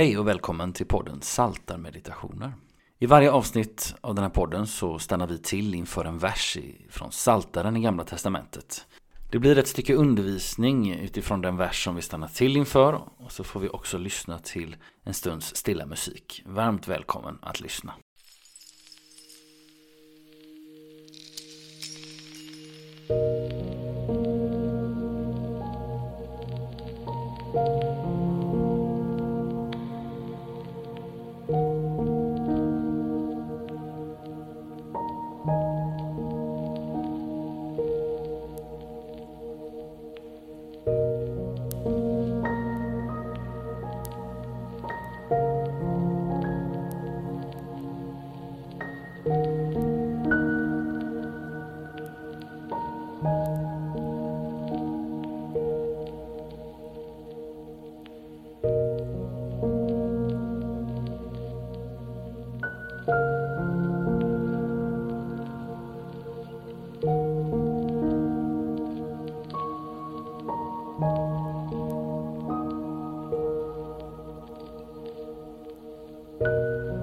Hej och välkommen till podden Saltarmeditationer. I varje avsnitt av den här podden så stannar vi till inför en vers från Saltaren i Gamla Testamentet. Det blir ett stycke undervisning utifrån den vers som vi stannar till inför och så får vi också lyssna till en stunds stilla musik. Varmt välkommen att lyssna. Música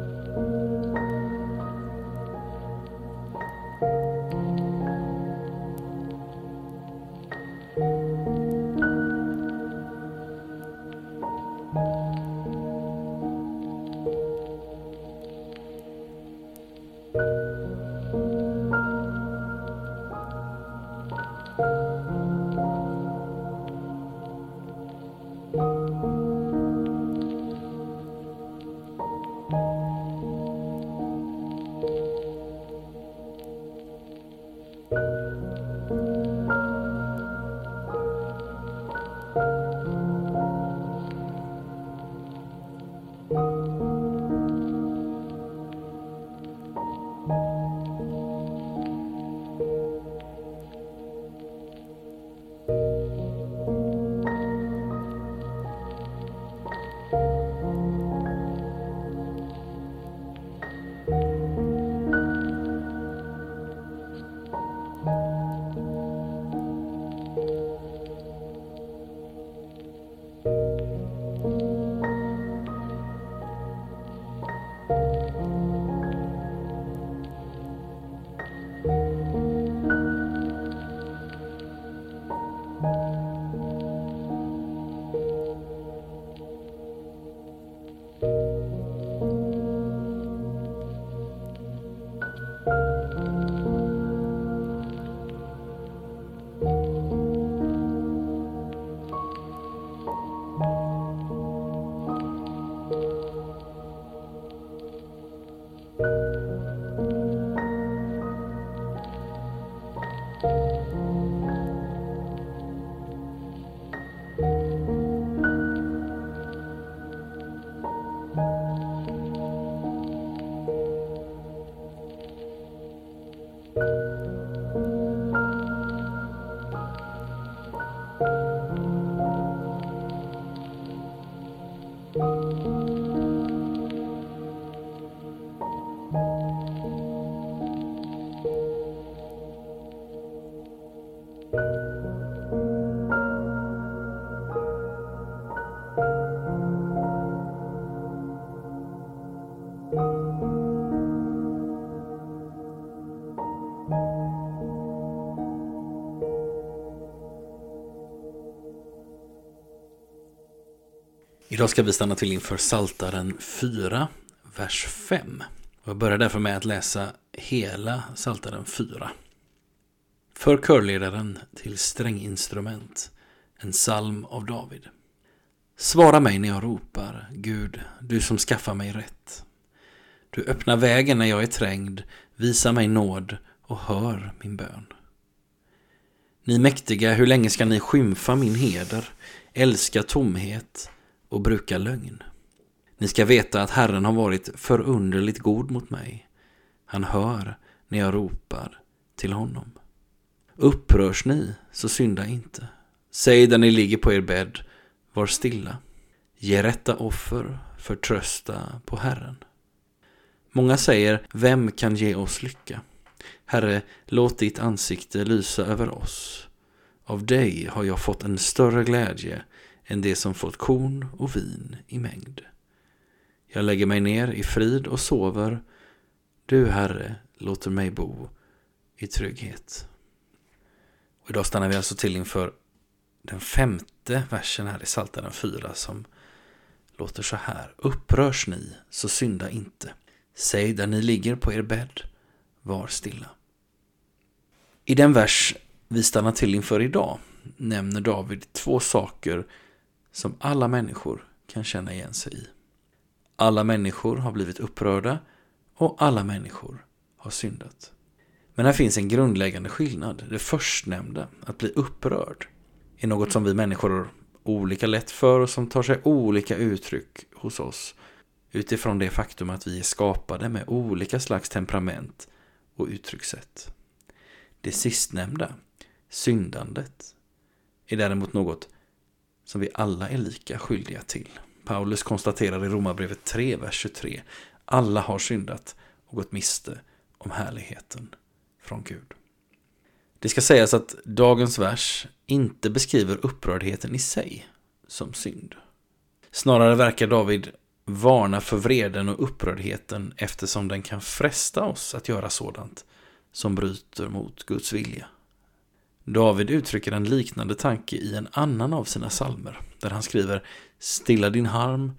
Idag ska vi stanna till inför Saltaren 4, vers 5. Jag börjar därför med att läsa hela Saltaren 4. För körledaren till stränginstrument, en psalm av David. Svara mig när jag ropar, Gud, du som skaffar mig rätt. Du öppnar vägen när jag är trängd, visa mig nåd och hör min bön. Ni mäktiga, hur länge ska ni skymfa min heder, älska tomhet och bruka lögn? Ni ska veta att Herren har varit förunderligt god mot mig. Han hör när jag ropar till honom. Upprörs ni, så synda inte. Säg där ni ligger på er bädd, var stilla. Ge rätta offer, förtrösta på Herren. Många säger, vem kan ge oss lycka? Herre, låt ditt ansikte lysa över oss. Av dig har jag fått en större glädje än det som fått korn och vin i mängd. Jag lägger mig ner i frid och sover. Du, Herre, låter mig bo i trygghet. Och idag stannar vi alltså till inför den femte versen här i Psaltaren 4 som låter så här. Upprörs ni, så synda inte. Säg där ni ligger på er bädd, var stilla. I den vers vi stannar till inför idag nämner David två saker som alla människor kan känna igen sig i. Alla människor har blivit upprörda och alla människor har syndat. Men här finns en grundläggande skillnad. Det förstnämnda, att bli upprörd, är något som vi människor har olika lätt för och som tar sig olika uttryck hos oss utifrån det faktum att vi är skapade med olika slags temperament och uttryckssätt. Det sistnämnda, syndandet, är däremot något som vi alla är lika skyldiga till. Paulus konstaterar i Romarbrevet 3, vers 23. Alla har syndat och gått miste om härligheten från Gud. Det ska sägas att dagens vers inte beskriver upprördheten i sig som synd. Snarare verkar David varna för vreden och upprördheten eftersom den kan fresta oss att göra sådant som bryter mot Guds vilja. David uttrycker en liknande tanke i en annan av sina salmer där han skriver Stilla din harm,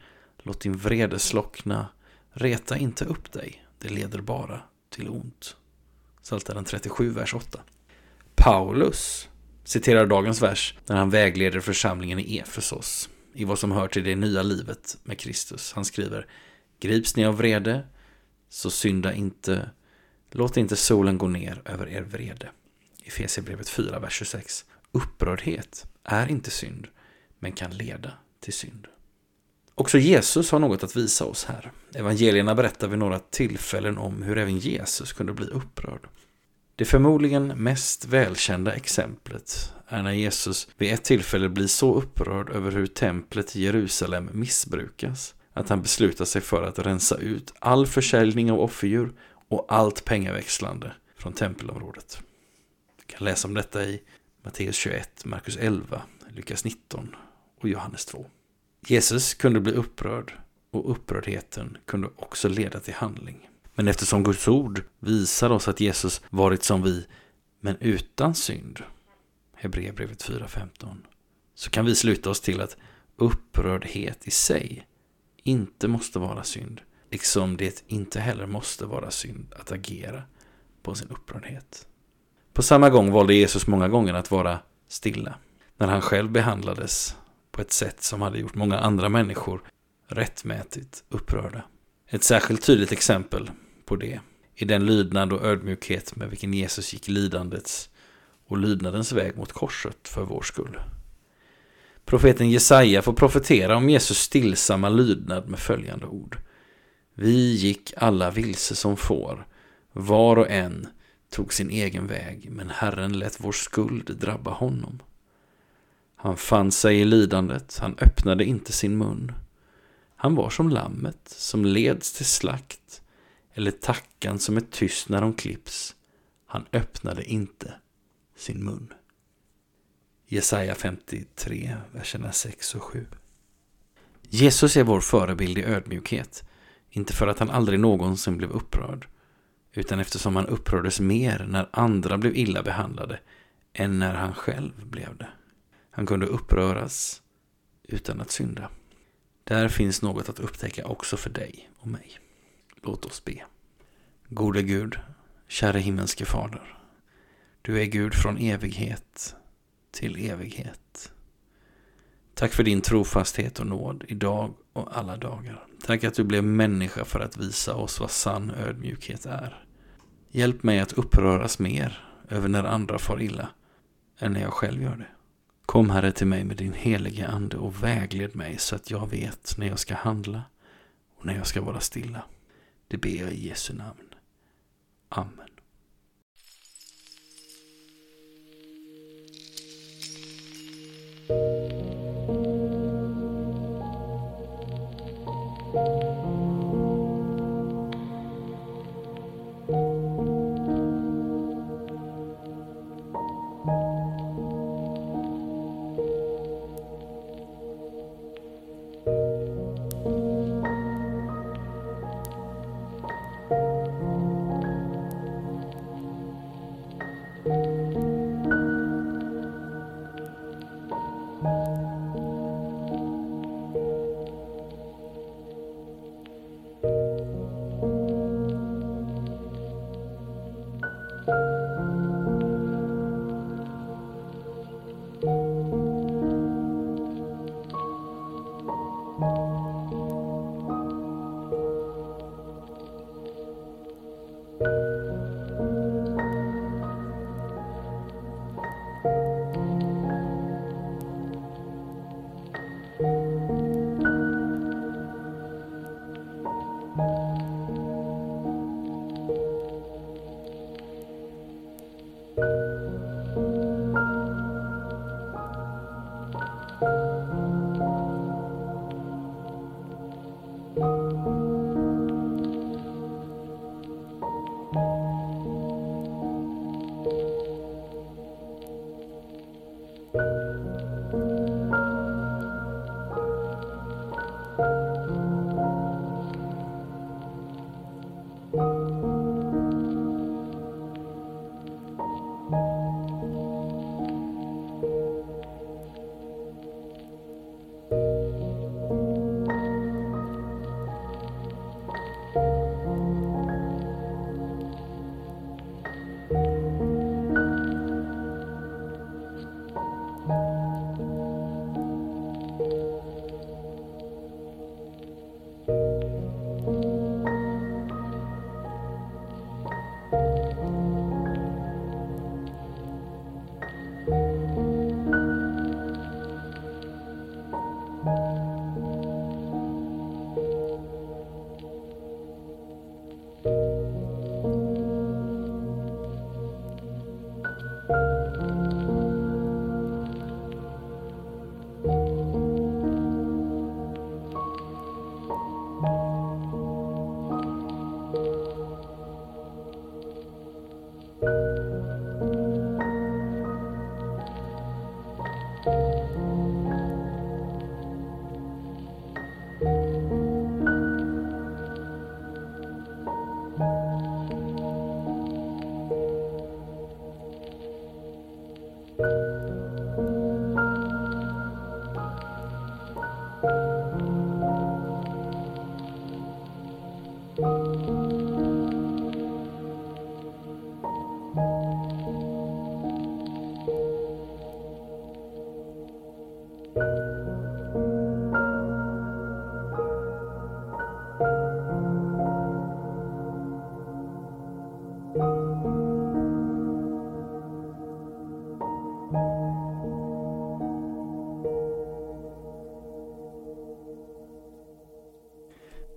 låt din vrede slockna, reta inte upp dig, det leder bara till ont. Psaltaren 37, vers 8. Paulus citerar dagens vers när han vägleder församlingen i Efesos i vad som hör till det nya livet med Kristus. Han skriver Grips ni av vrede, så synda inte, låt inte solen gå ner över er vrede. Efesierbrevet 4, vers 26. Upprördhet är inte synd, men kan leda till synd. Också Jesus har något att visa oss här. Evangelierna berättar vid några tillfällen om hur även Jesus kunde bli upprörd. Det förmodligen mest välkända exemplet är när Jesus vid ett tillfälle blir så upprörd över hur templet i Jerusalem missbrukas att han beslutar sig för att rensa ut all försäljning av offerdjur och allt pengaväxlande från tempelområdet. Du kan läsa om detta i Matteus 21, Markus 11, Lukas 19 och Johannes 2. Jesus kunde bli upprörd och upprördheten kunde också leda till handling. Men eftersom Guds ord visar oss att Jesus varit som vi, men utan synd, Hebreerbrevet 4.15, så kan vi sluta oss till att upprördhet i sig inte måste vara synd, liksom det inte heller måste vara synd att agera på sin upprördhet. På samma gång valde Jesus många gånger att vara stilla, när han själv behandlades på ett sätt som hade gjort många andra människor rättmätigt upprörda. Ett särskilt tydligt exempel på det är den lydnad och ödmjukhet med vilken Jesus gick lidandets och lydnadens väg mot korset för vår skull. Profeten Jesaja får profetera om Jesus stillsamma lydnad med följande ord. Vi gick alla vilse som får, var och en tog sin egen väg, men Herren lät vår skuld drabba honom. Han fann sig i lidandet, han öppnade inte sin mun. Han var som lammet som leds till slakt, eller tackan som är tyst när de klipps. Han öppnade inte sin mun. Jesaja 53, verserna 6 och 7. Jesus är vår förebild i ödmjukhet, inte för att han aldrig någonsin blev upprörd, utan eftersom han upprördes mer när andra blev illa behandlade än när han själv blev det. Han kunde uppröras utan att synda. Där finns något att upptäcka också för dig och mig. Låt oss be. Gode Gud, käre himmelske Fader. Du är Gud från evighet till evighet. Tack för din trofasthet och nåd idag och alla dagar. Tack att du blev människa för att visa oss vad sann ödmjukhet är. Hjälp mig att uppröras mer över när andra far illa än när jag själv gör det. Kom Herre till mig med din heliga ande och vägled mig så att jag vet när jag ska handla och när jag ska vara stilla. Det ber jag i Jesu namn. Amen.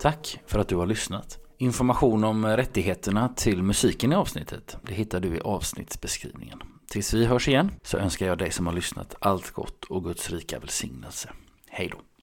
Tack för att du har lyssnat. Information om rättigheterna till musiken i avsnittet det hittar du i avsnittsbeskrivningen. Tills vi hörs igen så önskar jag dig som har lyssnat allt gott och Guds rika välsignelse. Hej då!